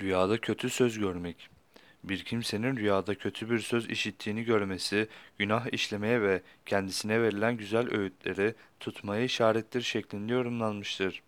Rüyada kötü söz görmek. Bir kimsenin rüyada kötü bir söz işittiğini görmesi, günah işlemeye ve kendisine verilen güzel öğütleri tutmaya işarettir şeklinde yorumlanmıştır.